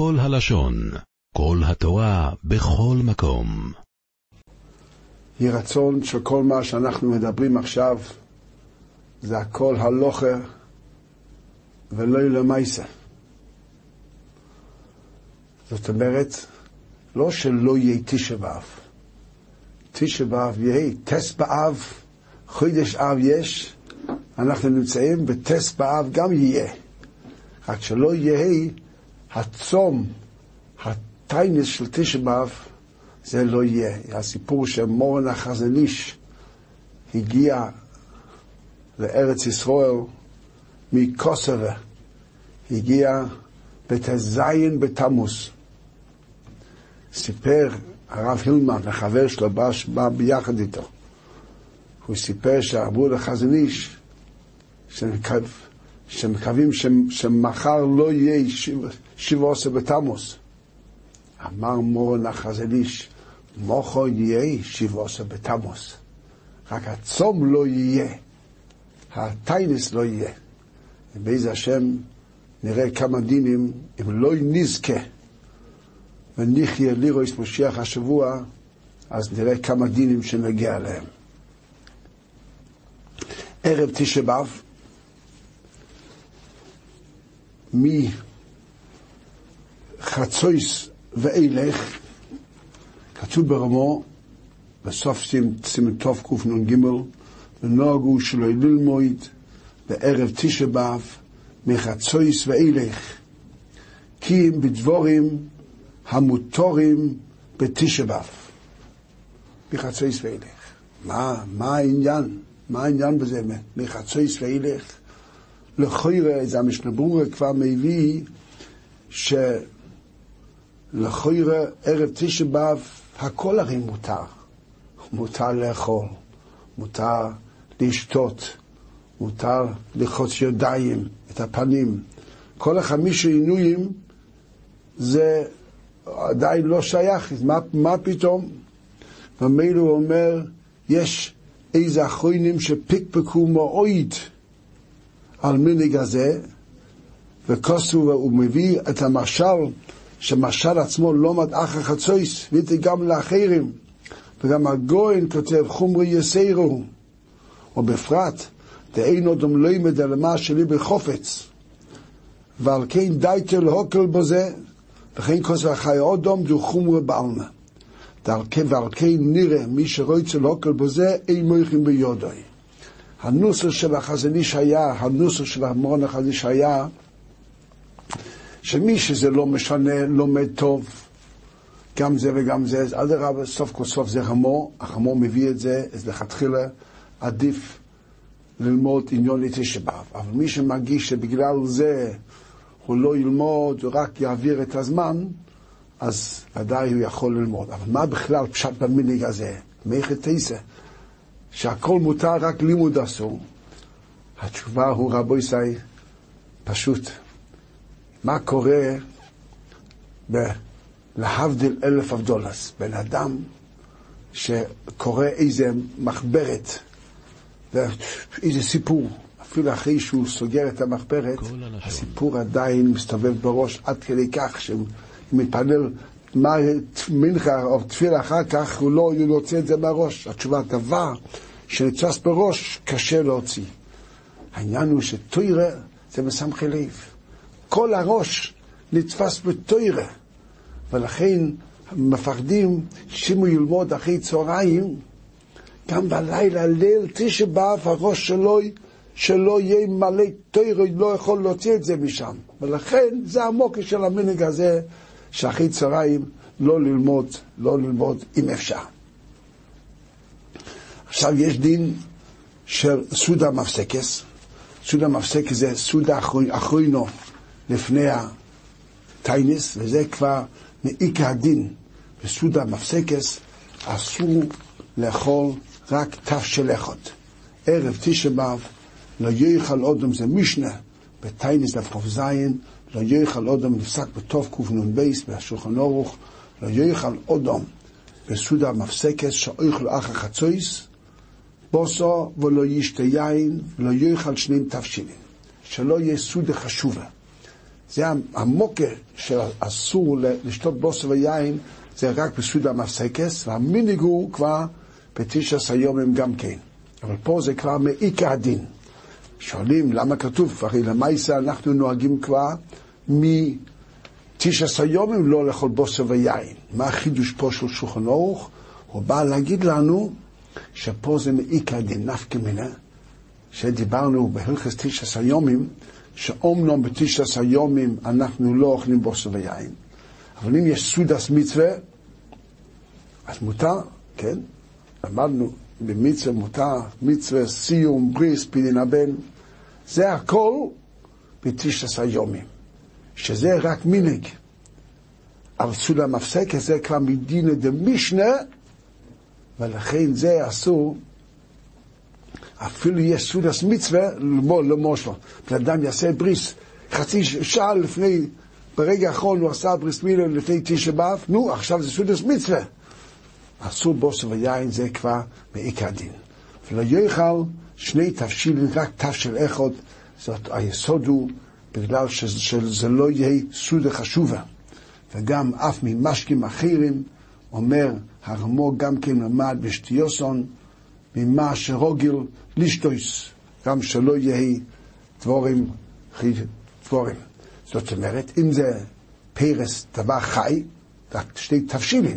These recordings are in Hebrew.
כל הלשון, כל התורה, בכל מקום. יהי רצון שכל מה שאנחנו מדברים עכשיו זה הכל הלוכה ולא למעשה. זאת אומרת, לא שלא יהיה תשע באב. תשע באב יהיה, טס באב, חודש אב יש, אנחנו נמצאים בטס באב גם יהיה. רק שלא יהיה הצום, הטיינס של תשע באב, זה לא יהיה. הסיפור שמורן החזן איש הגיע לארץ ישראל מקוסובה, הגיע בט"ז בתמוז. סיפר הרב הילמן, החבר שלו, בא, בא ביחד איתו. הוא סיפר שאמרו לחזן איש שמקווים שמחר לא יהיה שבעה עשר בתמוז. אמר מורן החזן איש, מוחו יהיה שבעה עשר בתמוז. רק הצום לא יהיה, הטיינס לא יהיה. ובאיזה השם נראה כמה דינים, אם לא נזכה ונחיה לירויס משיח השבוע, אז נראה כמה דינים שנגיע אליהם. ערב תשע באב, מחצויס ואילך, כתוב ברמו, בסוף סימן תוף קנ"ג, ונוהגו שלא ללמוד בערב תשע באב, מחצויס ואילך, כי אם בדבורים המוטורים בתשע באב, מחצויס ואילך. מה, מה העניין? מה העניין בזה? מחצויס ואילך? לכוירא, זה המשנה ברורה כבר מביא, שלכוירא ערב תשע באב הכל הרי מותר. מותר לאכול, מותר לשתות, מותר לחוץ ידיים, את הפנים. כל החמישה עינויים זה עדיין לא שייך, מה, מה פתאום? ומילא הוא אומר, יש איזה אחרונים שפיקפקו מאוד על מנהיג הזה, וכוסו, הוא מביא את המשל, שמשל עצמו לא מדעך החצויס, ויתי גם לאחרים. וגם הגויין כותב חומרי יסיירו, ובפרט, דאין אודם לא ימד על מה שלי בחופץ. ועל כן דייטל הוקל בזה, וכן כוס החי אודום דו חומרי בעלמה. ועל כן נראה מי שרויצה הוקל בזה, אין מויכים ביודוי. הנוסח של החזון איש היה, הנוסח של המורן החזון איש היה, שמי שזה לא משנה, לומד טוב, גם זה וגם זה, אז אדרבה, סוף כל סוף זה חמור, החמור מביא את זה, אז לכתחילה עדיף ללמוד עניון לתשע באב. אבל מי שמרגיש שבגלל זה הוא לא ילמוד, הוא רק יעביר את הזמן, אז ודאי הוא יכול ללמוד. אבל מה בכלל פשט במנהיג הזה? מייכת תשע. שהכל מותר, רק לימוד אסור. התשובה הוא רבו ישי, פשוט. מה קורה. להבדיל אלף אבדולס, בן אדם שקורא איזה מחברת ואיזה סיפור, אפילו אחרי שהוא סוגר את המחברת, הסיפור עדיין מסתובב בראש עד כדי כך שהוא מתפלל מה מנחה או תפילה אחר כך, הוא לא יוצא את זה מהראש. התשובה, דבר שנתפס בראש, קשה להוציא. העניין הוא שטוירה זה מסמכי לב. כל הראש נתפס בטוירה. ולכן מפחדים שאם הוא ילמוד אחרי צהריים, גם בלילה, ליל תשע באב, הראש שלו, שלא יהיה מלא תוירו, לא יכול להוציא את זה משם. ולכן זה המוקר של המנהג הזה, שאחרי צהריים לא ללמוד, לא ללמוד אם אפשר. עכשיו יש דין של סודה מפסקס. סודה מפסקס זה סודה אחרונו לפני הטייניס, וזה כבר מעיקר הדין. בסודה מפסקס אסור לאכול רק תף של אחד. ערב תשע באב לא יאכל אודם, זה משנה בטייניס דף כ"ז, לא יאכל אודם נפסק בטוב קנ"ב בשולחן אורוך, לא יאכל אודם בסודה מפסקס שאוכל אחר חצויס, בוסו ולא ישתה יין ולא יאכל שנים תבשילים. שלא יהיה סודה חשובה. זה המוקה שאסור לשתות בוסר ויין, זה רק בסעודה מפסקס, והמיניג הוא כבר בתשע היומים גם כן. אבל פה זה כבר מעיקר הדין. שואלים למה כתוב, הרי למעשה אנחנו נוהגים כבר מתשע היומים לא לאכול בוסר ויין. מה החידוש פה של שולחן אורך? הוא בא להגיד לנו שפה זה מעיקר הדין, נפקא מינה, שדיברנו בהלכס תשע היומים, שאומנם בתשע היומים אנחנו לא אוכלים בוסר ויין, אבל אם יש סודס מצווה, אז מותר, כן? למדנו במצווה מותר, מצווה סיום, בריס, פינין הבן, זה הכל בתשע היומים, שזה רק מנהג. אבל סעודה מפסקת זה כבר מדינא דמשנה, ולכן זה אסור. אפילו יש סעודת מצווה, למושלו. בן אדם יעשה בריס חצי שעה לפני, ברגע האחרון הוא עשה בריס מילה לפני תשע באב, נו, עכשיו זה סעודת מצווה. אסור בוסר ויין זה כבר מעיקר הדין. ולא יאכל שני תבשילים, רק תבשיל אחד, זאת היסוד הוא בגלל שזה לא יהיה סעודה חשובה. וגם אף ממשקים אחרים, אומר הרמו גם כן למד בשטיוסון, ממה שרוגיל לישטויס, גם שלא יהיה דבורים, דבורים. זאת אומרת, אם זה פרס דבר חי, שתי תבשילים,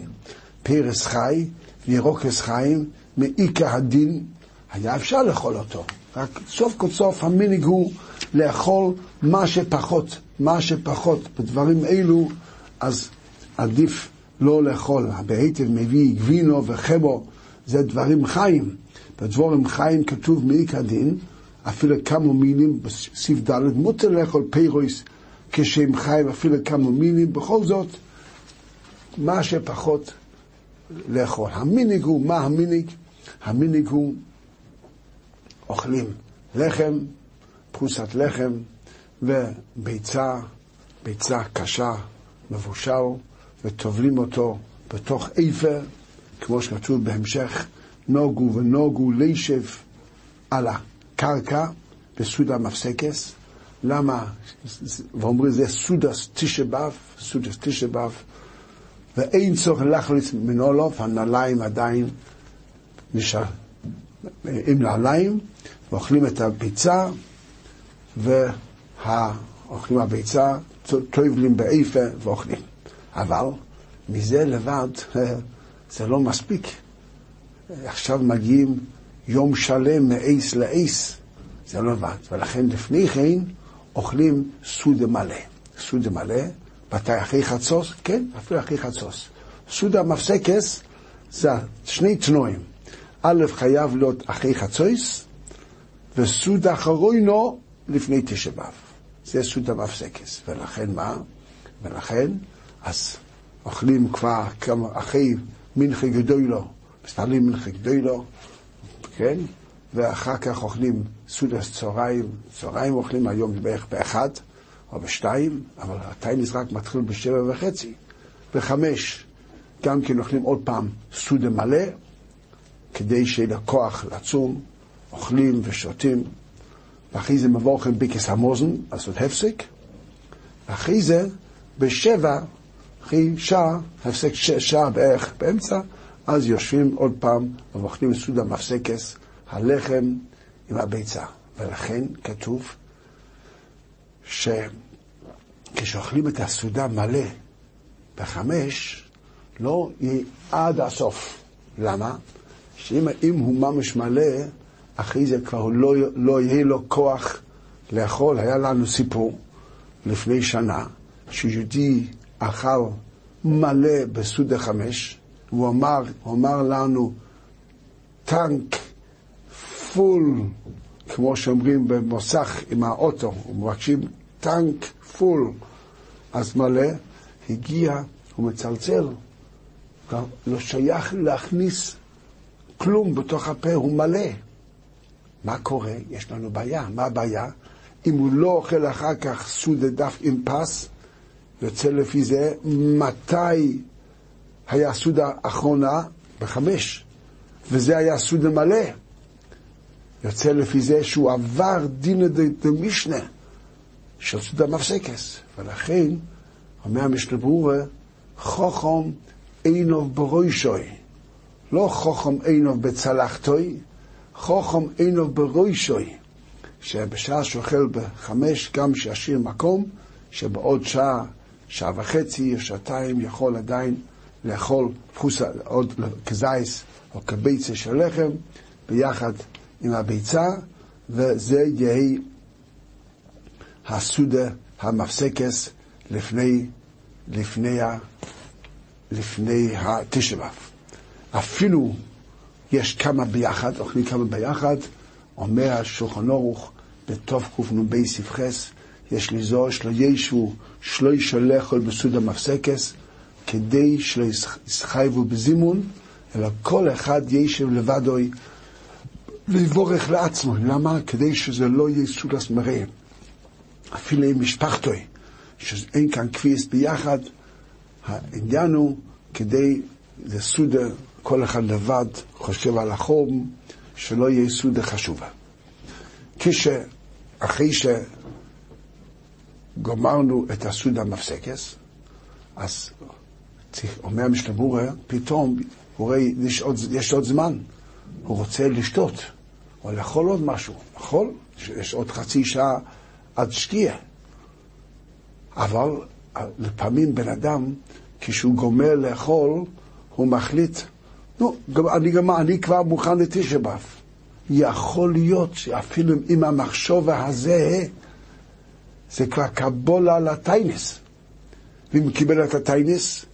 פרס חי וירוקס חיים, מעיקר הדין, היה אפשר לאכול אותו. רק סוף כל סוף המיניג הוא לאכול מה שפחות, מה שפחות. בדברים אלו, אז עדיף לא לאכול. בהיטב מביא גבינו וחבו, זה דברים חיים. בדבורים חיים כתוב מעיקר דין, אפילו כמה מינים, בסעיף ד' מותר לאכול פירויס כשהם חיים, אפילו כמה מינים, בכל זאת, מה שפחות לאכול. המיניג הוא, מה המיניג? המיניג הוא אוכלים לחם, פרוסת לחם וביצה, ביצה קשה, מבושל, וטובלים אותו בתוך אפר, כמו שכתוב בהמשך, נוגו ונוגו לישב על הקרקע בסודה מפסקס. למה? ואומרים זה סודס תשבב, סודס תשבב, ואין צורך להחליץ מנולוף, הנעליים עדיין נשאר עם נעליים, ואוכלים את הביצה, ואוכלים הביצה, טובלים באיפה ואוכלים. אבל מזה לבד זה לא מספיק. עכשיו מגיעים יום שלם מאייס לאייס, זה לא לבד. ולכן לפני כן אוכלים סודה מלא. סודה מלא, מתי אחרי חצוס? כן, אפילו אחרי חצוס. סודה מפסקס זה שני תנועים. א', חייב להיות אחרי חצוס, וסודה אחרונו לפני תשע באב. זה סודה מפסקס. ולכן מה? ולכן, אז אוכלים כבר כמה, אחרי מנחה גדולו, מסתכלים מנחה גדולו, כן? ואחר כך אוכלים סודס צהריים, צהריים אוכלים היום בערך באחד או בשתיים, אבל הטייניס רק מתחיל בשבע וחצי. בחמש גם כן אוכלים עוד פעם סודה מלא, כדי שיהיה לה כוח לצום, אוכלים ושותים, ואחרי זה מבורכים ביקס המוזן, לעשות הפסק, ואחרי זה בשבע, אחרי שעה, הפסק שעה בערך באמצע, אז יושבים עוד פעם ואוכלים סודה מפסקס, הלחם עם הביצה. ולכן כתוב שכשאוכלים את הסעודה מלא בחמש, לא יהיה עד הסוף. למה? שאם הוא ממש מלא, אחרי זה כבר לא, לא יהיה לו כוח לאכול. היה לנו סיפור לפני שנה, שיהודי אכל מלא בסעודה חמש, הוא אמר, הוא אמר לנו, tank full, כמו שאומרים במוסך עם האוטו, מבקשים tank full, אז מלא, הגיע, הוא מצלצל, לא שייך להכניס כלום בתוך הפה, הוא מלא. מה קורה? יש לנו בעיה. מה הבעיה? אם הוא לא אוכל אחר כך סודה דף עם פס, יוצא לפי זה מתי היה סודה אחרונה? בחמש. וזה היה סודה מלא. יוצא לפי זה שהוא עבר דינא דמשנה, של סעודה מפסקס. ולכן, אומר המשנה ברורה, חוכם אינוב ברוישוי. לא חוכם אינוב בצלחתוי, חוכם אינוב ברוישוי. שבשעה שאוכל בחמש, גם שישאיר מקום, שבעוד שעה, שעה וחצי, שעתיים, יכול עדיין לאכול פחוסה, עוד כזייס או כביצה של לחם, ביחד עם הביצה, וזה יהיה הסודה המפסקס לפני, לפני, לפני התשבב. אפילו יש כמה ביחד, אוכלים כמה ביחד, אומר השולחן ערוך קנ"ב ספחס, יש לזור שלא ישו שלא ישלחו בסוד המפסקס, כדי שלא יסחייבו בזימון, אלא כל אחד ישב לבדוי לבורך לעצמו. למה? כדי שזה לא יהיה סודס מראה. אפילו עם משפחתוי, שאין כאן כביס ביחד, העניין הוא כדי לסודה, כל אחד לבד חושב על החום, שלא יהיה סודה חשובה. כשאחרי שגמרנו את הסודה המפסקס, אז אומר המשתבורה, פתאום הוא רואה, יש עוד, יש עוד זמן, הוא רוצה לשתות, או לאכול עוד משהו, לאכול, יש עוד חצי שעה עד שקיע. אבל לפעמים בן אדם, כשהוא גומר לאכול, הוא מחליט, נו, אני, אני כבר מוכן לתשע באב. יכול להיות שאפילו עם המחשוב הזה, זה כבר קבולה לטיינס. ואם קיבל את הטיינס,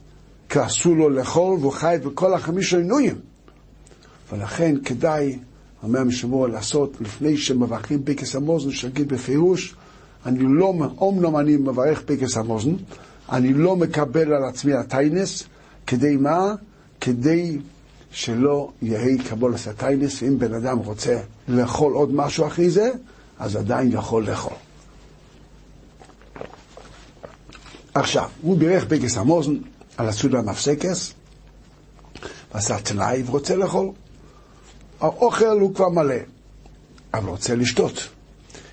כי אסור לו לאכול והוא חי בכל החמישה עינויים. ולכן כדאי, אומר המשמור, לעשות, לפני שמברכים פקס המוזן, שיגיד בפירוש, אני לא, אומנם אני מברך פקס המוזן, אני לא מקבל על עצמי הטיינס, כדי מה? כדי שלא יהי קבול הטיינס, ואם בן אדם רוצה לאכול עוד משהו אחרי זה, אז עדיין יכול לאכול. עכשיו, הוא בירך פקס המוזן על הסעודה המפסקס, ועשה תנאי ורוצה לאכול. האוכל הוא כבר מלא, אבל רוצה לשתות.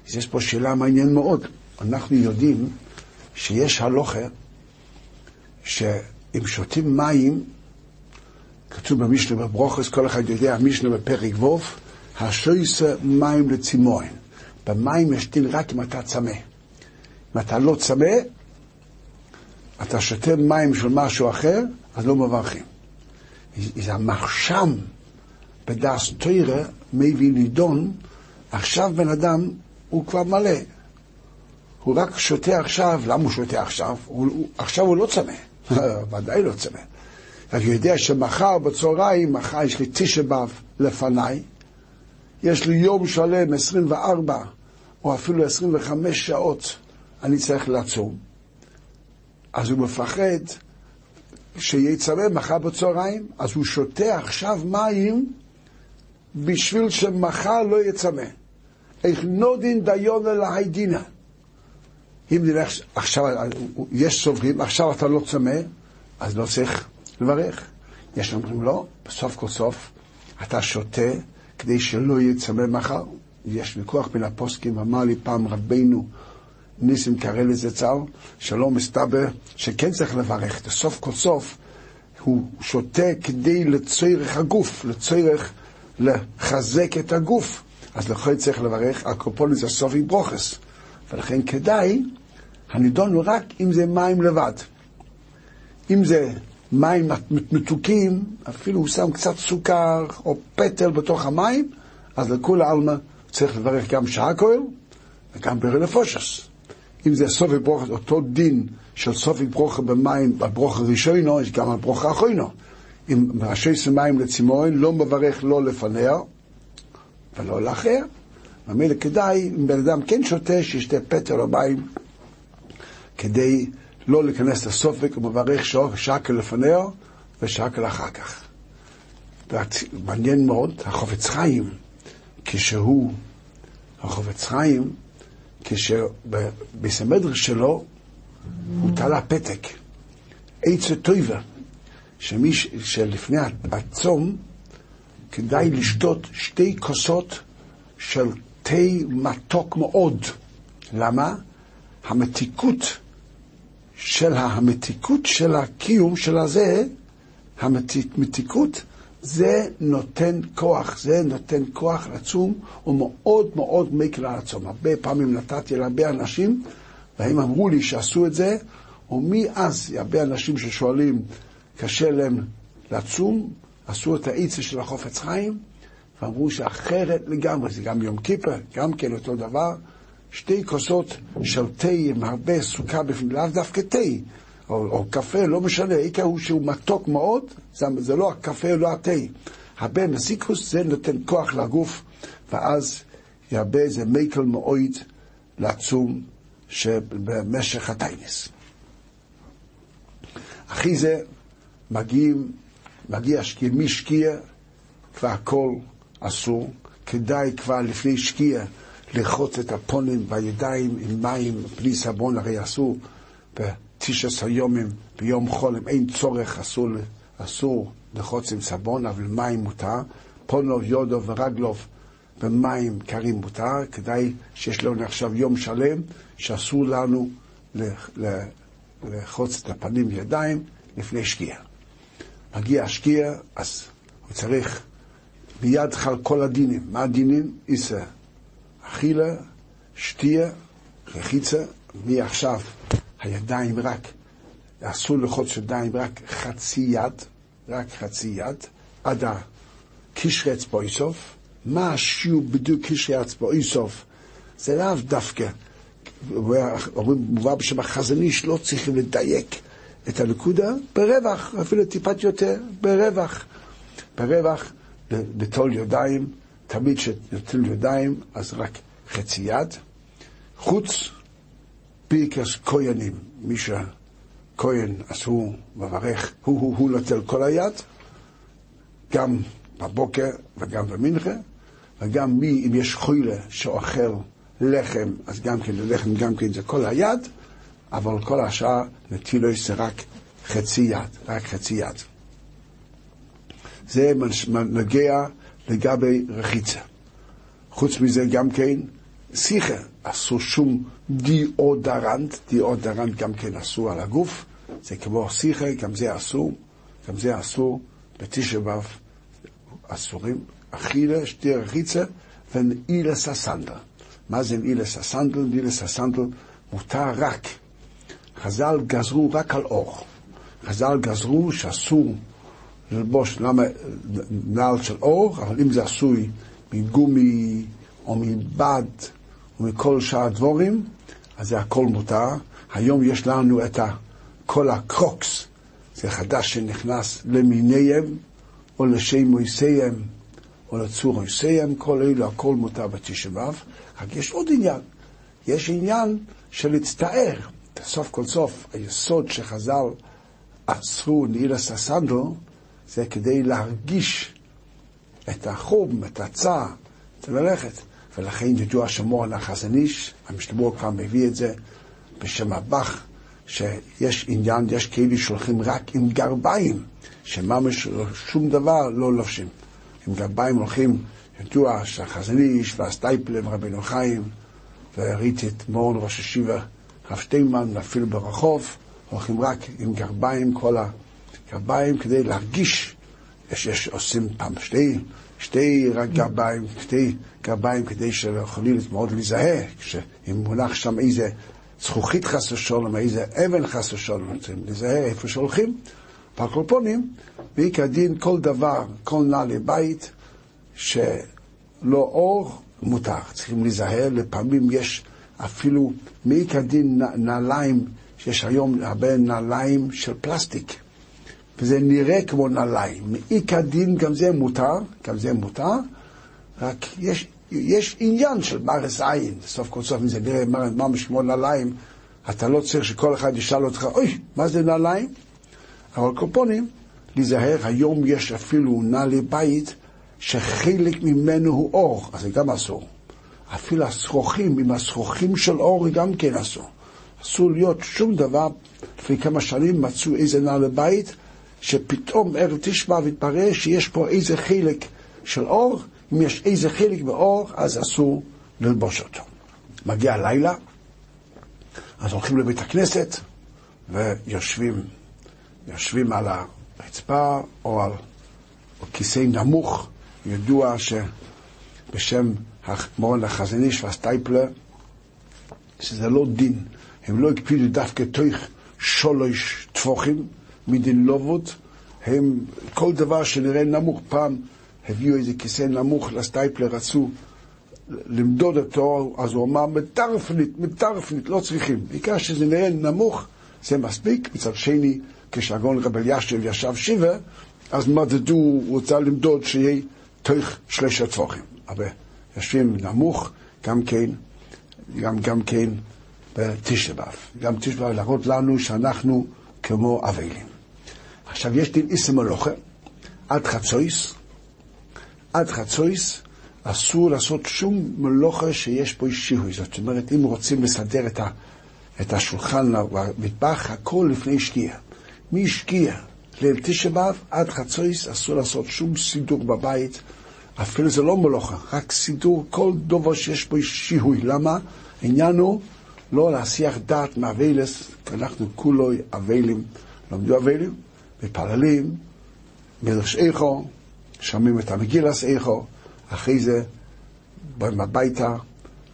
אז יש פה שאלה מעניינת מאוד. אנחנו יודעים שיש הלוכה שאם שותים מים, כתוב במשנה בברוכס, כל אחד יודע, המשנה בפרק ו', השויסה מים לצימון. במים יש דין רק אם אתה צמא. אם אתה לא צמא, אתה שותה מים של משהו אחר, אז לא מברכים. זה המחשם בדס תוירה מביא נידון, עכשיו בן אדם הוא כבר מלא. הוא רק שותה עכשיו, למה הוא שותה עכשיו? הוא, הוא, עכשיו הוא לא צמא, ודאי לא צמא. אני יודע שמחר בצהריים, מחר יש לי תשע באב לפניי, יש לי יום שלם, 24 או אפילו 25 שעות, אני צריך לעצום. אז הוא מפחד צמא מחר בצהריים, אז הוא שותה עכשיו מים בשביל שמחר לא יהיה צמא. איך נודין דיונה להיידינה. אם נלך עכשיו, יש סוברים, עכשיו אתה לא צמא, אז לא צריך לברך. יש אומרים לא, בסוף כל סוף אתה שותה כדי שלא יהיה צמא מחר. יש ויכוח בין הפוסקים, אמר לי פעם רבנו ניסים קרא לזה צר, שלא מסתבר שכן צריך לברך. סוף כל סוף הוא שותה כדי לצורך הגוף, לצורך לחזק את הגוף. אז לכן צריך לברך, הקופוליס זה סופי ברוכס. ולכן כדאי, הנידון הוא רק אם זה מים לבד. אם זה מים מתוקים, אפילו הוא שם קצת סוכר או פטל בתוך המים, אז לכול עלמא צריך לברך גם שעה כהל וגם ברל נפושס. אם זה סופי ברוכס, אותו דין של סופי ברוכה במים, בברוכה ראשונו, יש גם על ברוכה אחרינו. אם ראשי סמים לצימון, לא מברך לא לפניה ולא לאחר. ממילא כדאי, אם בן אדם כן שותה, שישתה פטר או מים, כדי לא להיכנס לסופק, הוא מברך שקל לפניה ושקל אחר כך. מעניין מאוד, החופץ חיים, כשהוא, החופץ חיים, כשבסמדרש שלו הוא תלה פתק, עץ טויבה, שמיש, שלפני הצום כדאי לשתות שתי כוסות של תה מתוק מאוד. למה? המתיקות של המתיקות של הקיום של הזה, המתיקות, זה נותן כוח, זה נותן כוח עצום, הוא מאוד מאוד מקל על עצום. הרבה פעמים נתתי להרבה אנשים, והם אמרו לי שעשו את זה, ומאז הרבה אנשים ששואלים, קשה להם לצום, עשו את האיצה של החופץ חיים, ואמרו שאחרת לגמרי, זה גם יום כיפר, גם כן אותו דבר, שתי כוסות של תה עם הרבה סוכר בפנים, לאו דווקא תה, או, או קפה, לא משנה, העיקר הוא שהוא מתוק מאוד, זה, זה לא הקפה, לא התה. הרבה מסיקוס זה נותן כוח לגוף, ואז ירבה זה מייקל מאויד לעצום שבמשך הטייניס. אחי זה מגיעים, מגיע שקיע, מי שקיע כבר הכל אסור, כדאי כבר לפני שקיע לרחוץ את הפונים והידיים עם מים בלי סבון, הרי אסור בתשע יומים, ביום חול, אם אין צורך, אסור, אסור לרחוץ עם סבון, אבל מים מותר, פונוב, יודו ורגלוב במים קרים מותר, כדאי שיש לנו עכשיו יום שלם שאסור לנו לרחוץ את הפנים וידיים לפני שקיעה. מגיע השקיע, אז הוא צריך מיד חל כל הדינים. מה הדינים? איסה, אכילה, שתייה, רחיצה, מעכשיו הידיים רק, אסור לחוץ ידיים רק חצי יד, רק חצי יד, עד הקשרי אצבע איסוף. מה השיעור בדיוק קשרי אצבע איסוף? זה לאו דווקא, אומרים, מובא בשם החזון איש, לא צריכים לדייק את הנקודה ברווח, אפילו טיפת יותר, ברווח. ברווח, לטול ידיים, תמיד כשנטול ידיים, אז רק חצי יד. חוץ פיקס כהנים, מי שכהן, אז הוא מברך, הוא, הוא, הוא נוטל כל היד, גם בבוקר וגם במנחה, וגם מי, אם יש חוילה שאוכל לחם, אז גם כן, לחם גם כן זה כל היד, אבל כל השאר נטילו זה רק חצי יד, רק חצי יד. זה נוגע לגבי רחיצה. חוץ מזה גם כן, שיחה, אסור שום דיאודרנט, דיאודרנט גם כן אסור על הגוף, זה כמו שיחה, גם זה אסור, גם זה אסור, בתשע ו' אסורים, אכילה, שתי רחיצה ונעילס הסנדל. מה זה נעילס הסנדל? נעילס הסנדל מותר רק חז"ל גזרו רק על אור. חז"ל גזרו שאסור ללבוש למה, נעל של אור, אבל אם זה עשוי מגומי או מבד או מכל שאר הדבורים, אז זה הכל מותר. היום יש לנו את כל הקרוקס, זה חדש שנכנס למיניהם או לשמויסיהם או לצורויסיהם, כל אלו הכל מותר בתשבב. רק יש עוד עניין, יש עניין של להצטער. סוף כל סוף, היסוד שחז"ל עצרו נעילס הסנדו, זה כדי להרגיש את החום, את הצער, את ללכת. ולכן ידוע שמור החזון איש, המשתמור כבר מביא את זה בשם הבח, שיש עניין, יש כאלה שהולכים רק עם גרביים, שממש שום דבר לא לובשים. עם גרביים הולכים, ידוע שהחזון איש והסטייפלם, רבינו חיים, וראיתי את מורן ראש השיבה הרב שטיינמן, אפילו ברחוב, הולכים רק עם גרביים, כל הגרביים, כדי להרגיש, יש, יש עושים פעם שתי, שתי רק גרביים, שתי גרביים כדי שיכולים מאוד להיזהר, כשאם מונח שם איזה זכוכית חס ושלום, איזה אבן חס ושלום, צריכים להיזהר איפה שהולכים. פרקלופונים, בעיקר דין כל דבר, כל נעלי בית, שלא אור, מותר. צריכים להיזהר, לפעמים יש אפילו מעיקר דין נעליים, שיש היום הרבה נעליים של פלסטיק, וזה נראה כמו נעליים. מעיקר דין גם זה מותר, גם זה מותר, רק יש, יש עניין של מרס עין, סוף כל סוף, אם זה נראה ממש כמו נעליים, אתה לא צריך שכל אחד ישאל אותך, אוי, מה זה נעליים? אבל קופונים, להיזהר, היום יש אפילו נעלי בית שחלק ממנו הוא אור, אז זה גם אסור. אפילו השרוכים, עם השרוכים של אור גם כן אסור. אסור להיות שום דבר. לפני כמה שנים מצאו איזה נעל בית, שפתאום ערב תשמע והתברר שיש פה איזה חלק של אור, אם יש איזה חלק באור, אז אסור ללבוש אותו. מגיע הלילה, אז הולכים לבית הכנסת ויושבים יושבים על הרצפה או על כיסא נמוך. ידוע שבשם מורן החזון איש והסטייפלר, שזה לא דין. הם לא הקפידו דווקא תוך שולש טפוחים מדין לובות. הם, כל דבר שנראה נמוך, פעם הביאו איזה כיסא נמוך לסטייפלר, רצו למדוד אותו, אז הוא אמר, מטרפנית, מטרפנית, לא צריכים. בעיקר שזה נראה נמוך, זה מספיק. מצד שני, כשהגאון רבל ישב ישב שבע, אז מדדו, הוא רוצה למדוד שיהיה תוך שלושה טפוחים. אבל יושבים נמוך, גם כן, גם, גם כן בתשבב. גם תשבב להראות לנו שאנחנו כמו אבלים. עכשיו, יש דין איסם מלוכה, עד חצויס, עד חצויס אסור לעשות שום מלוכה שיש פה שיהוי. זאת אומרת, אם רוצים לסדר את, ה, את השולחן למטבח, הכל לפני שקיעה. משקיע ליל תשע עד חצויס אסור לעשות שום סידור בבית, אפילו זה לא מלוכה, רק סידור, כל דבר שיש בו שיהוי. למה? העניין הוא לא להסיח דעת מאבלס, אנחנו כולו אבלים, לומדו אבלים, מתפללים, מלך איכו, שומעים את המגילס איכו, אחרי זה באים הביתה,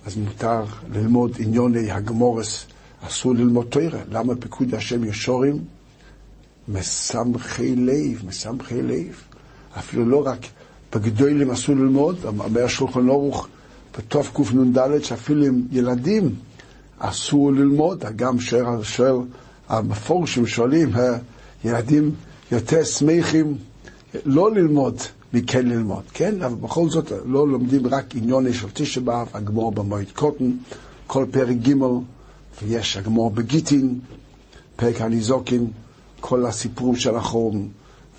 אז מותר ללמוד עניוני הגמורס, אסור ללמוד תוירה. למה פיקוד השם ישורים? מסמכי לב, מסמכי לב. אפילו לא רק בגדולים אסור ללמוד, אומר שולחן אורוך בתוף קנ"ד, שאפילו עם ילדים אסור ללמוד, גם שואל, המפורשים שואלים, ילדים יותר שמחים לא ללמוד מכן ללמוד, כן? אבל בכל זאת לא לומדים רק עניוני של תשע באב, הגמור במועד קוטן, כל פרק ג' ויש הגמור בגיטין, פרק הניזוקין, כל הסיפורים של החום,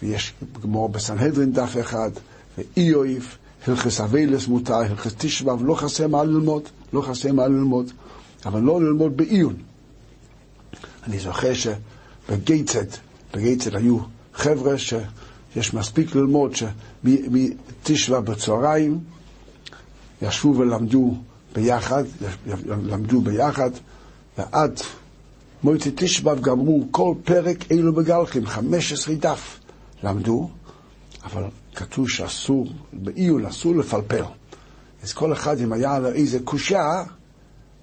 ויש גמור בסנהדרין דף אחד, ואיואיף, הלכס אביילס מותר, הלכס תשבב, לא חסר מה ללמוד, לא חסר מה ללמוד, אבל לא ללמוד בעיון. אני זוכר שבגייצד, בגייצד היו חבר'ה שיש מספיק ללמוד, שמתשבע בצהריים ישבו ולמדו ביחד, למדו ביחד, ועד מויטי תשבב גמרו כל פרק אילו בגלחים, 15 דף למדו, אבל כתוב שאסור, בעיון אסור לפלפל. אז כל אחד, אם היה לו איזה קושה,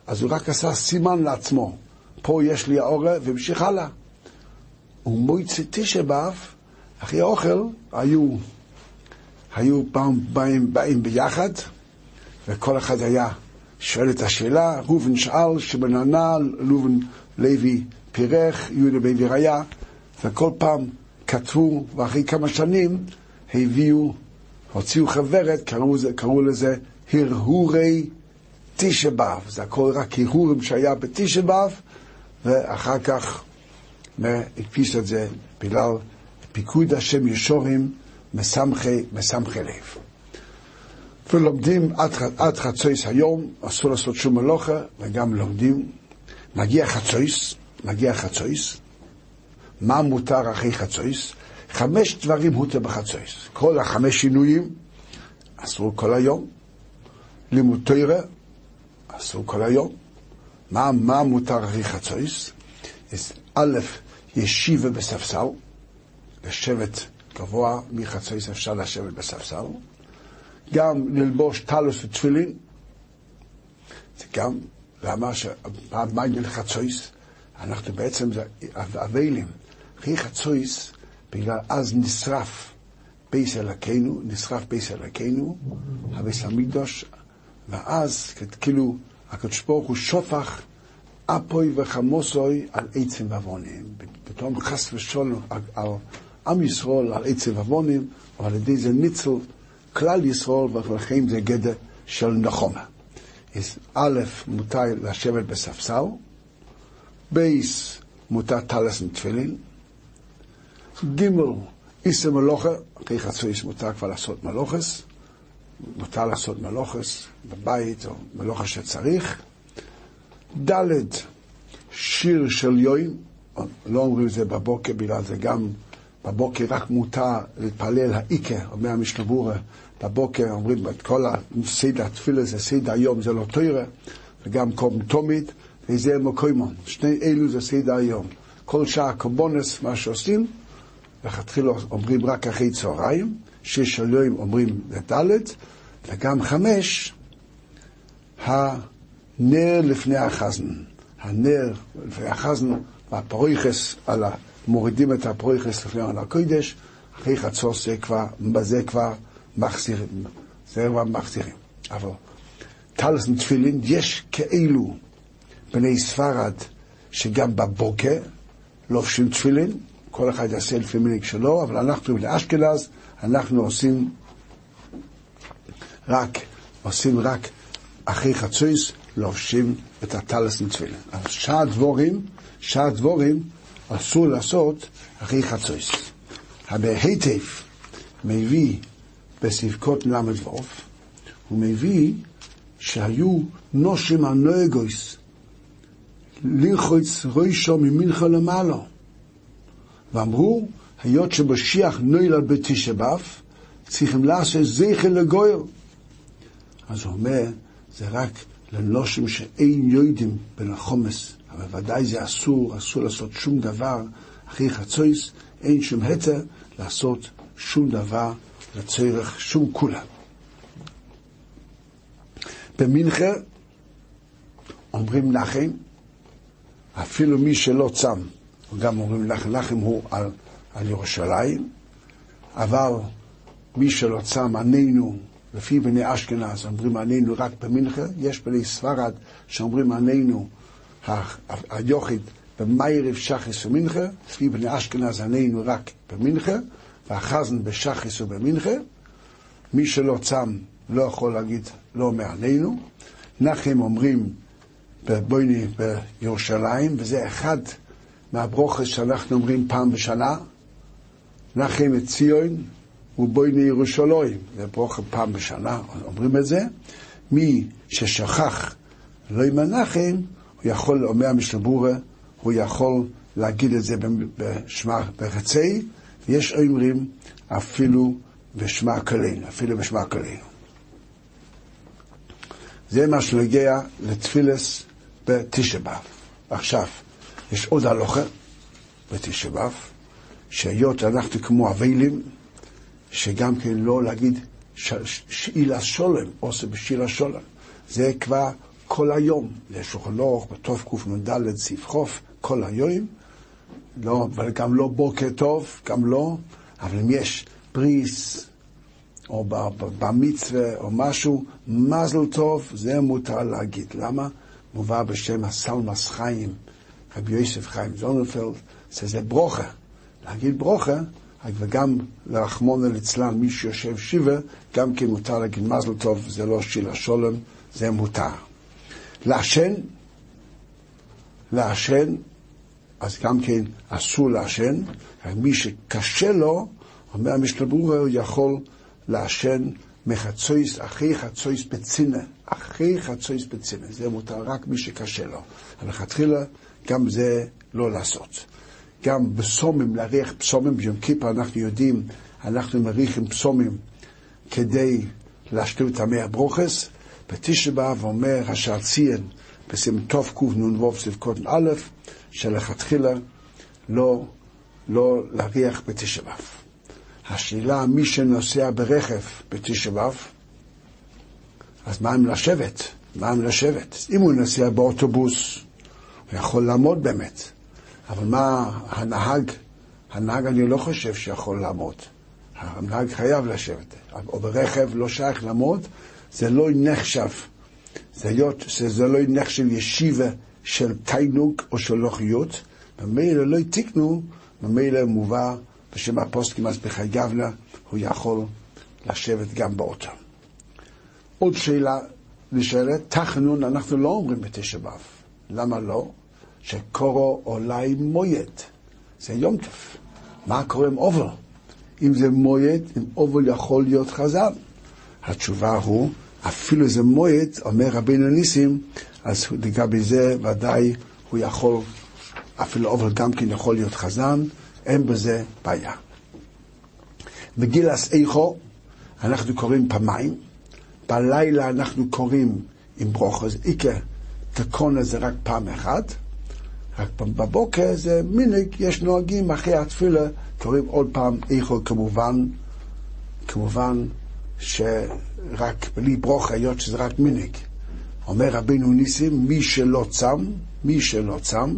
אז הוא רק עשה סימן לעצמו. פה יש לי האורה, והמשיך הלאה. ומויצי תשבב, אחרי האוכל, היו, היו פעם באים, באים ביחד, וכל אחד היה שואל את השאלה, ראובן שאל, שבן ענה, ראובן לוי פירך, יהודה בן ויריה, וכל פעם כתבו, ואחרי כמה שנים הביאו, הוציאו חוברת, קראו, קראו לזה הרהורי תשע באב. זה הכל רק הרהורים שהיה בתשע באב, ואחר כך הדפיס את זה בגלל פיקוד השם ישורים מסמכי, מסמכי לב. ולומדים עד, עד חצויס היום, אסור לעשות שום מלוכה, וגם לומדים מגיע חצויס, מגיע חצויס, מה מותר אחרי חצויס? חמש דברים הותר בחצויס. כל החמש שינויים אסור כל היום. לימוד תוירה אסור כל היום. מה, מה מותר אחרי חצויס? א', ישיבה בספסל, לשבת גבוה, מחצויס אפשר לשבת בספסל. גם ללבוש טלוס ותפילין, זה גם למה מה עניין חצויס? אנחנו בעצם אבלים. אחרי חצויס, בגלל אז נשרף בייס אלוקינו, נשרף בייס אלוקינו, הביס המקדוש, ואז כאילו הקדוש ברוך הוא שופך אפוי וחמוסוי על עצם ועוונים. פתאום חס ושלום על עם ישראל, על עצם ועוונים, אבל על ידי זה ניצל כלל ישראל, ולכן זה גדר של נחומה. א', מותר לשבת בספסל, בייס, מותר טלס ותפילין, ג', איסר מלוכה, אחרי חצויס מותר כבר לעשות מלוכס, מותר לעשות מלוכס בבית או מלוכה שצריך, ד', שיר של יוין, לא אומרים את זה בבוקר, בגלל זה גם בבוקר רק מותר להתפלל האיקה, אומר המשתבורה, בבוקר אומרים את כל הסדר התפילה זה סדר היום, זה לא תוירה, וגם קום תומית, וזה מקוימון. שני אלו זה סדר היום. כל שעה קורבונס, מה שעושים, לכתחילה אומרים רק אחרי צהריים, שש אלוהים אומרים לדלת, וגם חמש, הנר לפני החזן. הנר לפני החזן, והפרויכס. מורידים את הפרויכס לפני על הקודש, אחרי חצור זה כבר, בזה כבר מחזירים. זה כבר מחזירים. אבל טלסן תפילין, יש כאלו בני ספרד שגם בבוקר לובשים תפילין, כל אחד יעשה לפי מיניק שלו, אבל אנחנו לאשכנז, אנחנו עושים רק, עושים רק אחרי חצויס, לובשים את הטלסן תפילין. אז שעה דבורים, שעה דבורים אסור לעשות אחרי חצויס. הבהיטב מביא בסבכות ל"ו, הוא מביא שהיו נושים הנויגויס ללחוץ ראשו ממנחה למעלה. ואמרו, היות שמשיח נוילד בתשע באב, צריכים לעשות זכר לגויר. אז הוא אומר, זה רק לנושים שאין יודעים בין החומס, אבל ודאי זה אסור, אסור לעשות שום דבר אחרי חצויס, אין שום היתר לעשות שום דבר לצורך שום כולה. במנחה אומרים נחם, אפילו מי שלא צם, גם אומרים נחם, נחם הוא על, על ירושלים, אבל מי שלא צם, עננו, לפי בני אשכנז אומרים עננו רק במנחה, יש בני ספרד שאומרים עננו היוחיד במיירב שחס ומנחה, לפי בני אשכנז עננו רק במנחה, והחזן בשחס ובמנחה. מי שלא צם לא יכול להגיד לא מעננו. נחם אומרים בבויני בירושלים, וזה אחד מהברוכס שאנחנו אומרים פעם בשנה. נחם את ציון ובויני ירושלים, זה ברוכס פעם בשנה, אומרים את זה. מי ששכח לא עם הנחם, הוא יכול, אומר המשלבורה, הוא יכול להגיד את זה בשמה ברצי, ויש אומרים אפילו בשמה כלינו, אפילו בשמה כלינו. זה מה שנוגע לתפילס בתשע באב. עכשיו, יש עוד הלוכה בתשע באב, שהיות אנחנו כמו אבלים, שגם כן לא להגיד שאילה שולם, עושה בשילה שולם. זה כבר כל היום, לשולחן אורך, בתוף קנ"ד, סעיף חוף, כל היום, לא, אבל גם לא בוקר טוב, גם לא, אבל אם יש בריס, או במצווה, או משהו, מזל טוב, זה מותר להגיד. למה? מובא בשם הסלמס חיים, רבי יוסף חיים זוננפלד, שזה ברוכה. להגיד ברוכה, וגם לרחמון ליצלן, מי שיושב שיבה, גם כן מותר להגיד מזל טוב, זה לא שילה שולם, זה מותר. לעשן, לעשן, אז גם כן אסור לעשן, מי שקשה לו, אומר המשנה ברורה, יכול לעשן מחצויס, אחרי חצויס בצינה, אחרי חצויס בצינה, זה מותר רק מי שקשה לו. אבל לכתחילה גם זה לא לעשות. גם פסומים, להריח פסומים, ביום כיפר אנחנו יודעים, אנחנו מריחים פסומים כדי להשתיל את המי הברוכס, בתשע באב אומר השער ציין בסימן תוף קנ"ו סבקות א', שלכתחילה לא, לא להריח בתשע באב. השאלה, מי שנוסע ברכב בתשע באב, אז מה אם לשבת? מה אם לשבת? אם הוא נוסע באוטובוס, הוא יכול לעמוד באמת. אבל מה הנהג, הנהג אני לא חושב שיכול לעמוד. הנהג חייב לשבת. או ברכב לא שייך לעמוד, זה לא נחשב. זה, היות, זה לא נחשב ישיבה של תיינוק או של לוחיות. ממילא לא תיקנו, ממילא מובא בשם הפוסטקים אז בחייבנה, הוא יכול לשבת גם באוטו. עוד שאלה נשאלת, תחנון אנחנו לא אומרים בתשע באב. למה לא? שקורו אולי מויד. זה יום טוב. מה קורה עם אובל? אם זה מויד, אם אובל יכול להיות חזן. התשובה הוא, אפילו זה מועד, אומר רבינו ניסים, אז לגבי זה ודאי הוא יכול, אפילו אובל גם כן יכול להיות חזן, אין בזה בעיה. בגילס איכו אנחנו קוראים פעמיים, בלילה אנחנו קוראים עם ברוכס, איקה תקונה זה רק פעם אחת, בבוקר זה מנהג, יש נוהגים אחרי התפילה, קוראים עוד פעם איכו כמובן, כמובן שרק בלי ברוכה, היות שזה רק מנהג. אומר רבינו ניסים, מי שלא צם, מי שלא צם,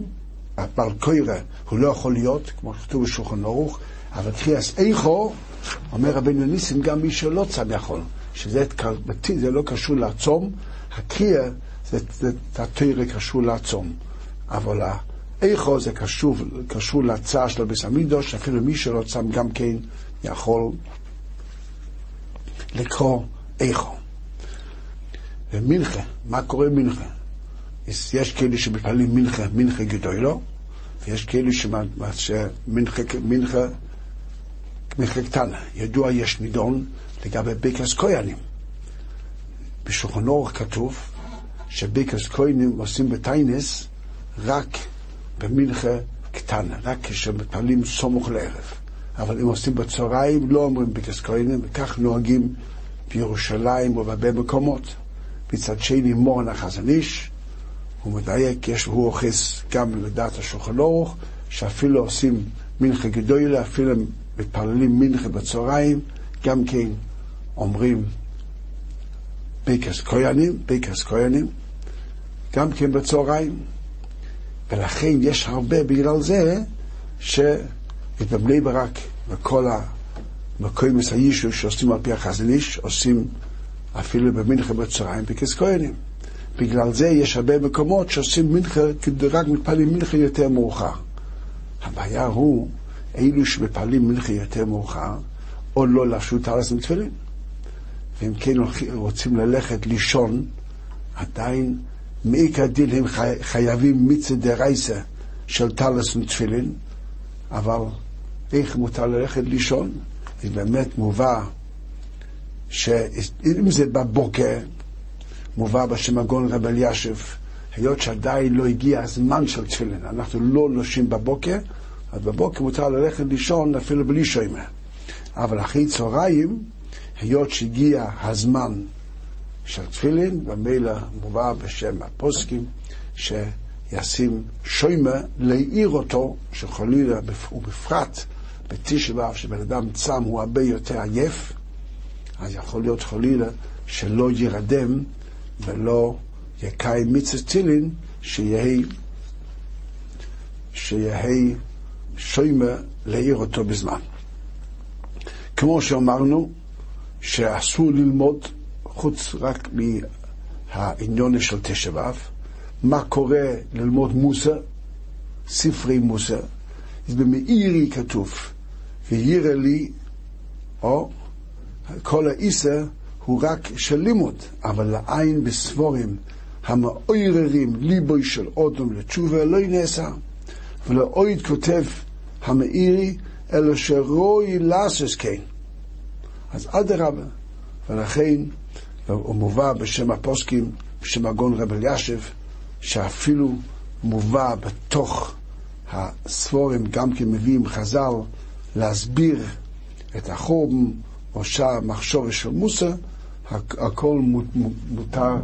הבעל קוירה הוא לא יכול להיות, כמו שכתוב בשולחן ערוך, אבל קריאס איכו, אומר רבינו ניסים, גם מי שלא צם יכול, שזה זה לא קשור לעצום, הקריאה זה, זה, זה התוירה קשור לעצום, אבל האיכו זה קשור, קשור לצער של הביס המידוש, אפילו מי צם גם כן יכול לקרוא איכו. ומנחה, מה קורה מנחה? יש כאלה שמתפללים מנחה, מנחה גדולו, ויש כאלה שמנחה, מנחה, קטנה. ידוע, יש נידון לגבי ביקס כהנים. בשולחן אורך כתוב שביקס כהנים עושים בטיינס רק במנחה קטנה, רק כשמתפללים סמוך לערב. אבל אם עושים בצהריים לא אומרים ביקס כהנים, וכך נוהגים בירושלים ובהרבה מקומות. מצד שני מורן החזון איש, הוא מדייק, יש, הוא אוכס גם לדעת השולחן אורך, שאפילו עושים מנחה גדולה, אפילו מתפללים מנחה בצהריים, גם כן אומרים ביקס כהנים, ביקס כהנים, גם כן בצהריים. ולכן יש הרבה בגלל זה שבבני ברק וכל המקוים הישו שעושים על פי החזון איש, עושים אפילו במנחה בצהריים בקס כהנים. בגלל זה יש הרבה מקומות שעושים מנחה, רק מתפללים מנחה יותר מאוחר. הבעיה הוא, אלו שמפעלים מנחה יותר מאוחר, או לא לבשו טלס מתפילין. ואם כן רוצים ללכת לישון, עדיין מעיקר דין הם חייבים מצד דרייסה של טלס ותפילין, אבל איך מותר ללכת לישון? זה באמת מובא שאם זה בבוקר, מובא בשם הגון רב אלישיב, היות שעדיין לא הגיע הזמן של תפילין, אנחנו לא נושים בבוקר, אז בבוקר מותר ללכת לישון אפילו בלי שוימה. אבל אחרי צהריים, היות שהגיע הזמן של תפילין, ומילא מובא בשם הפוסקים, שישים שוימה להעיר אותו, שחלילה, ובפרט בתשע שבן אדם צם הוא הרבה יותר עייף, אז יכול להיות חלילה שלא ירדם ולא יקיים מצווה תילין, שיהי, שיהי שוימה להעיר אותו בזמן. כמו שאמרנו, שאסור ללמוד חוץ רק מהעניון של תשע באב, מה קורה ללמוד מוסר, ספרי מוסר. אז במאירי כתוב, וירא לי, או כל האיסר הוא רק של לימוד, אבל לעין בסבורים המאויררים ליבוי של אודום לתשובה לא נעשה. ולאויד כותב המאירי, אלא שרואי לעשס כן. אז אדרבה, ולכן הוא מובא בשם הפוסקים, בשם הגון רב אלישב, שאפילו מובא בתוך הספורים, גם כן מביאים חז"ל להסביר את החורבן או שער מחשוב של מוסר, הכל מותר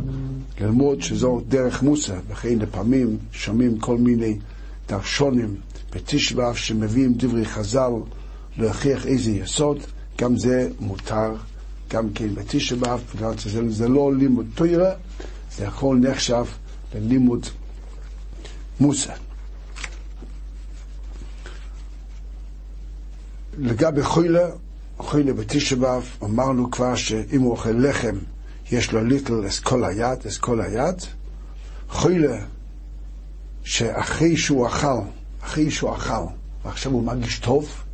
ללמוד שזו דרך מוסר, וכן לפעמים שומעים כל מיני דרשונים בתשבב שמביאים דברי חז"ל להוכיח איזה יסוד, גם זה מותר גם כן בגלל שזה זה לא לימוד תוירה, זה הכל נחשב ללימוד מוסר. לגבי חוילה, אוכלי בתשבב, אמרנו כבר שאם הוא אוכל לחם, יש לו ליטל אסכול היד, אסכול היד. חוילה, שאחרי שהוא אכל, אחרי שהוא אכל, ועכשיו הוא מרגיש טוב,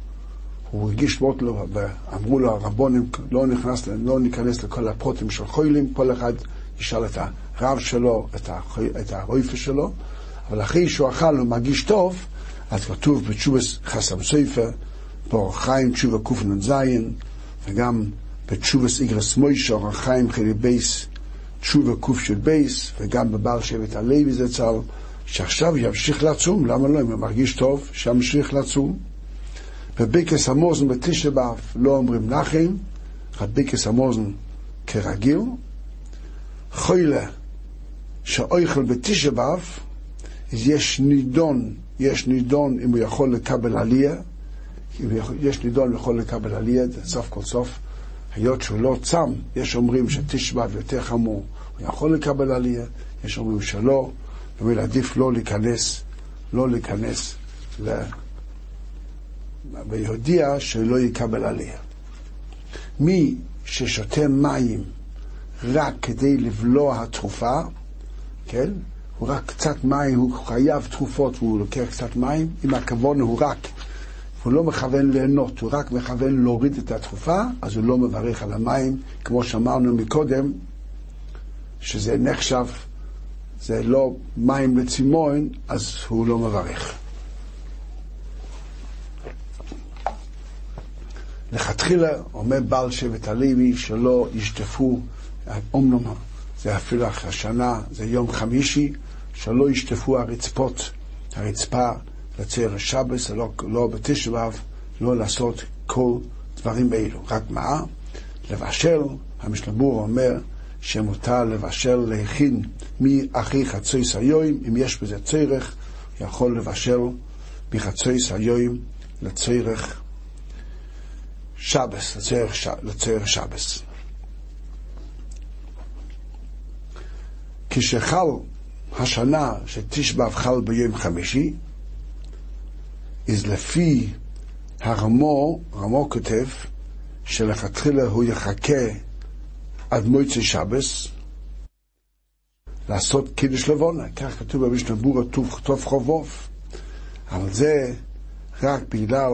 הוא הרגיש מאוד לו, ואמרו לו הרבונים, לא, נכנס, לא ניכנס לכל הפרוטים של חוילים, כל אחד ישאל את הרב שלו, את, החוי, את הרויפה שלו, אבל אחרי שהוא אכל הוא מרגיש טוב, אז כתוב בתשובס חתם סופר, באורח חיים תשובה קנ"ז, וגם בתשובס איגרס מוישה, אורח חיים חילי בייס, תשובה בייס, וגם בבעל שבט הלוי זצ"ל, שעכשיו ימשיך לצום, למה לא? אם הוא מרגיש טוב, שימשיך לצום. בבירכס המוזן בתשע באב לא אומרים נחם, רק בירכס המוזן כרגיל. חוילה, שאויכל בתשע באב, יש נידון, יש נידון אם הוא יכול לקבל עלייה, יש נידון הוא יכול לקבל עלייה, סוף כל סוף. היות שהוא לא צם, יש אומרים שתשע באב יותר חמור, הוא יכול לקבל עלייה, יש אומרים שלא, אבל עדיף לא להיכנס, לא להיכנס ל... ויודיע שלא יקבל עלייה. מי ששותה מים רק כדי לבלוע התרופה, כן? הוא רק קצת מים, הוא חייב תרופות והוא לוקח קצת מים, אם הכוון הוא רק, הוא לא מכוון ליהנות, הוא רק מכוון להוריד את התרופה, אז הוא לא מברך על המים, כמו שאמרנו מקודם, שזה נחשב, זה לא מים לצימון, אז הוא לא מברך. לכתחילה אומר בעל שבט הלוי שלא ישטפו, אומנם זה אפילו השנה, זה יום חמישי, שלא ישטפו הרצפות, הרצפה לצייר השבס, לא, לא בתשע לא לעשות כל דברים אלו. רק מה? לבשל, המשלבור אומר שמותר לבשל, להכין מאחרי חצי סיועים, אם יש בזה צורך, יכול לבשל מחצי סיועים לצורך שבס. לצורך שבס. כשחל השנה שתשבב חל ביום חמישי, אז לפי הרמו, רמו כותב, שלכתחילה הוא יחכה עד מועצי שבס, לעשות קידוש לבונה, כך כתוב במשנה בורה טוב חובוב. אבל זה רק בגלל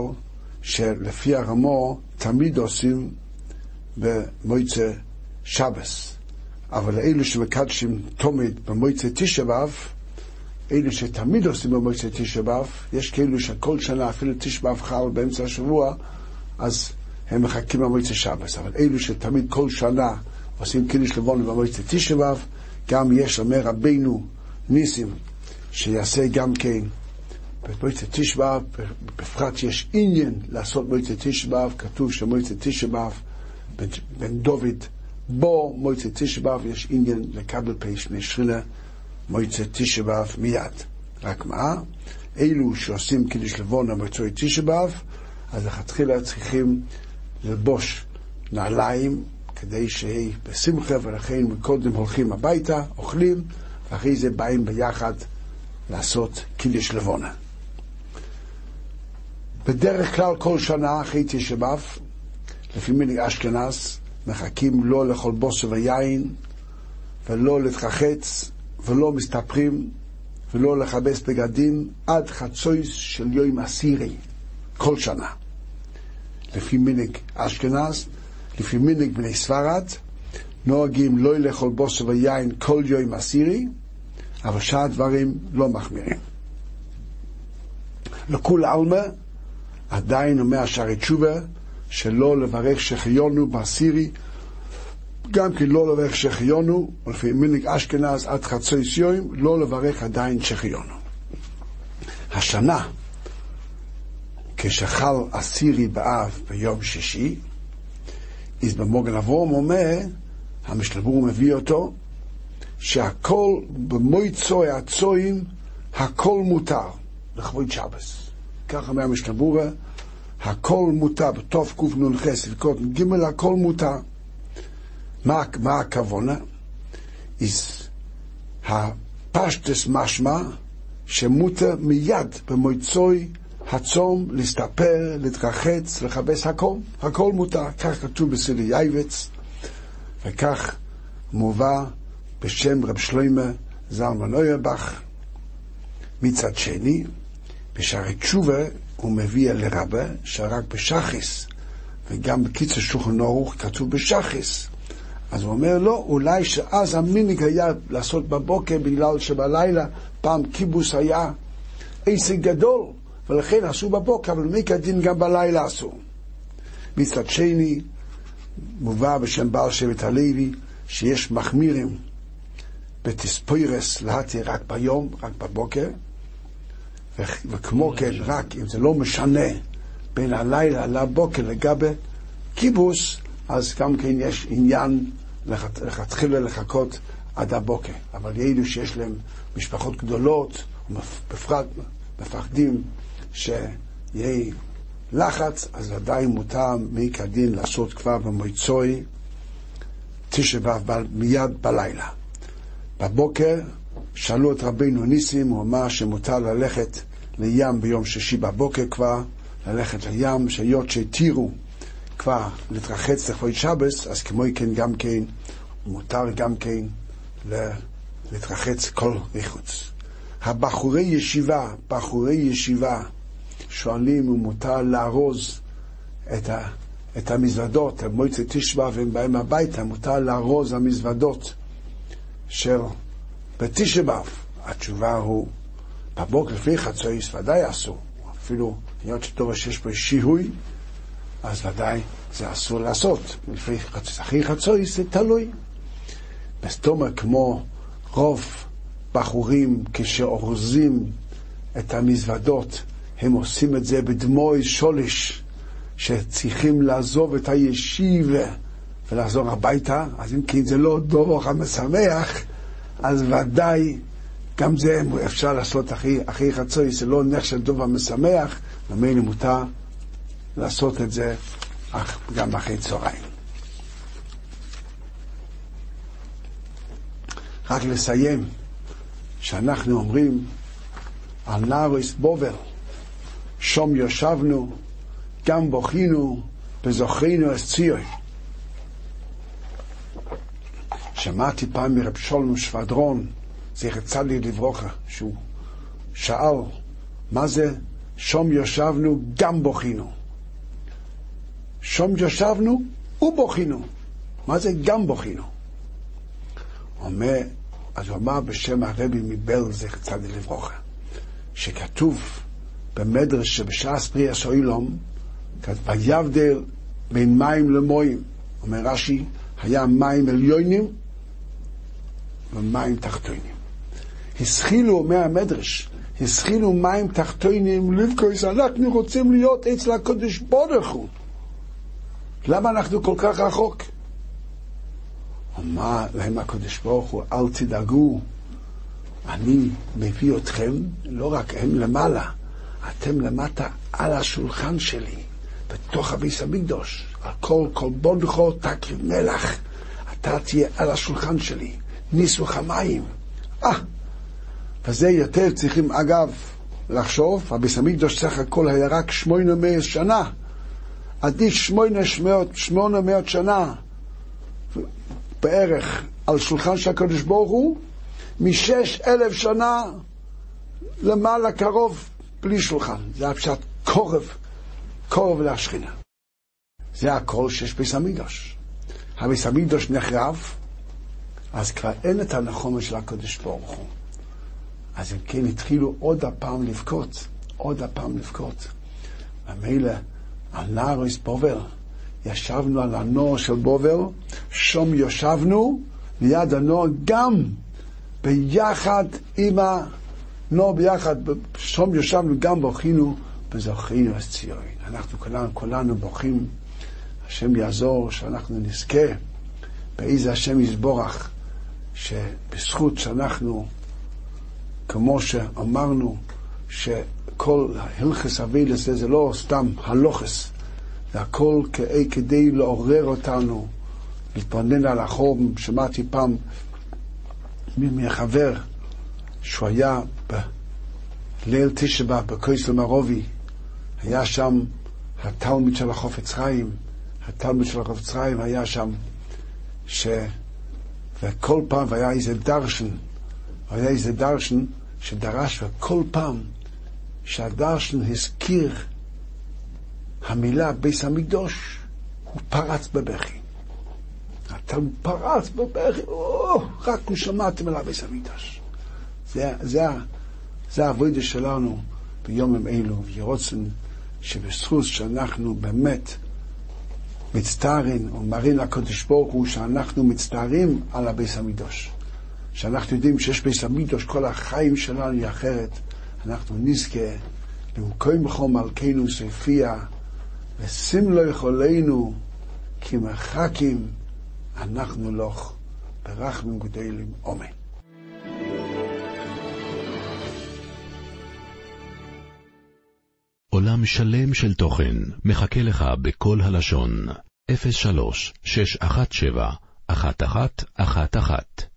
שלפי הרמו תמיד עושים במועצה שבס. אבל אלו שמקדשים תומד במועצה תשע באב, אלו שתמיד עושים במועצה תשע באב, יש כאלו שכל שנה אפילו תשע באב חל באמצע השבוע, אז הם מחכים במועצה שבס. אבל אלו שתמיד כל שנה עושים קידוש לבון במועצה תשע באב, גם יש, אומר רבינו ניסים, שיעשה גם כן במועצת תשע באב, בפרט יש עניין לעשות מועצת תשע באב, כתוב שמועצת תשע באב, בן דוד, בו מועצת תשע באב יש עניין לקבל פי שני שרילה, מועצת תשע באב מיד. רק מה? אלו שעושים קידוש לבון למועצת תשע באב, אז לכתחילה צריכים ללבוש נעליים כדי שיהיה בשמחה, ולכן קודם הולכים הביתה, אוכלים, ואחרי זה באים ביחד לעשות קידוש לבונה. בדרך כלל כל שנה אחרי תשע באב, לפי מנהיג אשכנז, מחכים לא לאכול בוסר ויין, ולא להתרחץ, ולא מסתפרים, ולא לכבס בגדים, עד חצוי של יום עשירי, כל שנה. לפי מנהיג אשכנז, לפי מנהיג בני ספרד, נוהגים לא לאכול בוסר ויין כל יום עשירי, אבל שאר הדברים לא מחמירים. לכול עלמא, עדיין אומר שערי תשובה, שלא לברך שחיונו בעשירי, גם כי לא לברך שחיונו, לפי מנהיג אשכנז עד חצי סיום, לא לברך עדיין שחיונו. השנה, כשחל עשירי באב ביום שישי, אז במוגן אברום אומר, המשלבור מביא אותו, שהכל במויצוי הצועים, הכל מותר, לכבוד שבס. כך אומר המשתבורה, הכל מותר, בתוף קנ"ח, לקרות ג' הכל מותר. מה, מה הכוונה? הפשטס משמע שמותר מיד במועצוי הצום להסתפר, להתרחץ, לכבס הכל, הכל מותר. כך כתוב בסדר יייבץ, וכך מובא בשם רב שלמה זלמן אוירבך. מצד שני, בשערי תשובה הוא מביא לרבה שרק בשחיס, וגם בקיצר שולחן ערוך כתוב בשחיס. אז הוא אומר, לא, אולי שאז המיניג היה לעשות בבוקר בגלל שבלילה פעם כיבוס היה עסק גדול, ולכן עשו בבוקר, אבל כדין גם בלילה עשו. מצד שני, מובא בשם בעל שבט הלוי, שיש מחמירים בתספוירס להתיר רק ביום, רק בבוקר, וכמו כן, רק אם זה לא משנה בין הלילה לבוקר לגבי כיבוס, אז גם כן יש עניין לכתחילה לחכות עד הבוקר. אבל אלו שיש להם משפחות גדולות, בפרט מפחדים שיהיה לחץ, אז עדיין מותר מי כדין לעשות כבר במועצוי תשע באב מיד בלילה. בבוקר שאלו את רבינו ניסים, הוא אמר שמותר ללכת לים ביום שישי בבוקר כבר, ללכת לים, שהיות שהתירו כבר להתרחץ לכבוד שבס, אז כמו כן גם כן, מותר גם כן להתרחץ כל מחוץ. הבחורי ישיבה, בחורי ישיבה, שואלים אם מותר לארוז את, ה, את המזוודות, מועצת תשבע והם באים הביתה, מותר לארוז המזוודות של בתשבע. התשובה הוא, בבוקר לפני חצויס ודאי אסור, אפילו היות שטוב שיש פה שיהוי, אז ודאי זה אסור לעשות. לפני חצויס, אחרי חצויס זה תלוי. בסתומר כמו רוב בחורים כשאורזים את המזוודות, הם עושים את זה בדמוי שולש, שצריכים לעזוב את הישיבה ולחזור הביתה, אז אם כן זה לא דורך המשמח, אז ודאי גם זה אפשר לעשות אחרי, אחרי חצוי, זה לא נחשב דובר משמח, ממילא מותר לעשות את זה גם אחרי צהריים. רק לסיים, שאנחנו אומרים על נארוס בובל, שום ישבנו, גם בוכינו, וזוכרינו את ציון. שמעתי פעם מרב שולם שבדרון, זכר צדיק לברוכה, שהוא שאל, מה זה שום ישבנו, גם בוכינו. שום ישבנו ובוכינו. מה זה גם בוכינו? אומר, אז הוא אמר בשם הרבי מבל, זכר צדיק לברוכה, שכתוב במדרש שבשעה ספרי הסוילום, ויבדל בין מים למוים. אומר רש"י, היה מים עליונים ומים תחתונים. השחילו, אומר המדרש, השחילו מים תחתונים לבקויס, אנחנו רוצים להיות אצל הקודש ברוך הוא. למה אנחנו כל כך רחוק? אמר להם הקודש ברוך הוא, אל תדאגו, אני מביא אתכם, לא רק הם למעלה, אתם למטה על השולחן שלי, בתוך הביס המקדוש, על כל בונדכו תקריב מלח, אתה תהיה על השולחן שלי, ניסוך המים. אה, וזה יותר צריכים, אגב, לחשוב, הביס המקדוש סך הכל היה רק שמונה מאות שנה, עדיף שמונה מאות שנה בערך על שולחן של הקדוש ברוך הוא, משש אלף שנה למעלה קרוב בלי שולחן. זה הפשט קורב, קורב להשכינה. זה הכל שיש ביס המקדוש. הביס המקדוש נחרב, אז כבר אין את הנחומה של הקדוש ברוך הוא. אז אם כן התחילו עוד הפעם לבכות, עוד הפעם לבכות. ומילא על נערוס בובל, ישבנו על הנוער של בובל, שום ישבנו ליד הנוער גם ביחד עם הנוער ביחד, שום ישבנו גם בוכינו וזוכינו את ציון. אנחנו כולנו, כולנו בוכים, השם יעזור שאנחנו נזכה באיזה השם יסבורך, שבזכות שאנחנו, כמו שאמרנו, שכל הלכס אבילס זה לא סתם הלוכס, זה הכל כדי לעורר אותנו, להתבונן על החום. שמעתי פעם מחבר שהוא היה בליל תשבע בכויסל מרובי, היה שם התלמיד של החופץ חיים, התלמיד של החופץ חיים היה שם, ש... וכל פעם, והיה איזה דרשן, היה איזה דרשן שדרש, וכל פעם שהדרשן הזכיר המילה ביס המקדוש, הוא פרץ בבכי. אתה פרץ בבכי, או, רק הוא שמעתם על ביס המקדש. זה, זה, זה העבודה שלנו ביומים אלו, וירוצן שבזכות שאנחנו באמת מצטערים, או מראים לקדוש ברוך הוא שאנחנו מצטערים על הביס המקדוש. שאנחנו יודעים שיש ביס המקדוש, כל החיים שלנו היא אחרת, אנחנו נזכה, למקום בכל מלכנו ספיה, ושים לו יכולנו, כי מחכים אנחנו לא לך, ברחמים גדלים, אמן. עולם שלם של תוכן מחכה לך בכל הלשון, 03 617 1111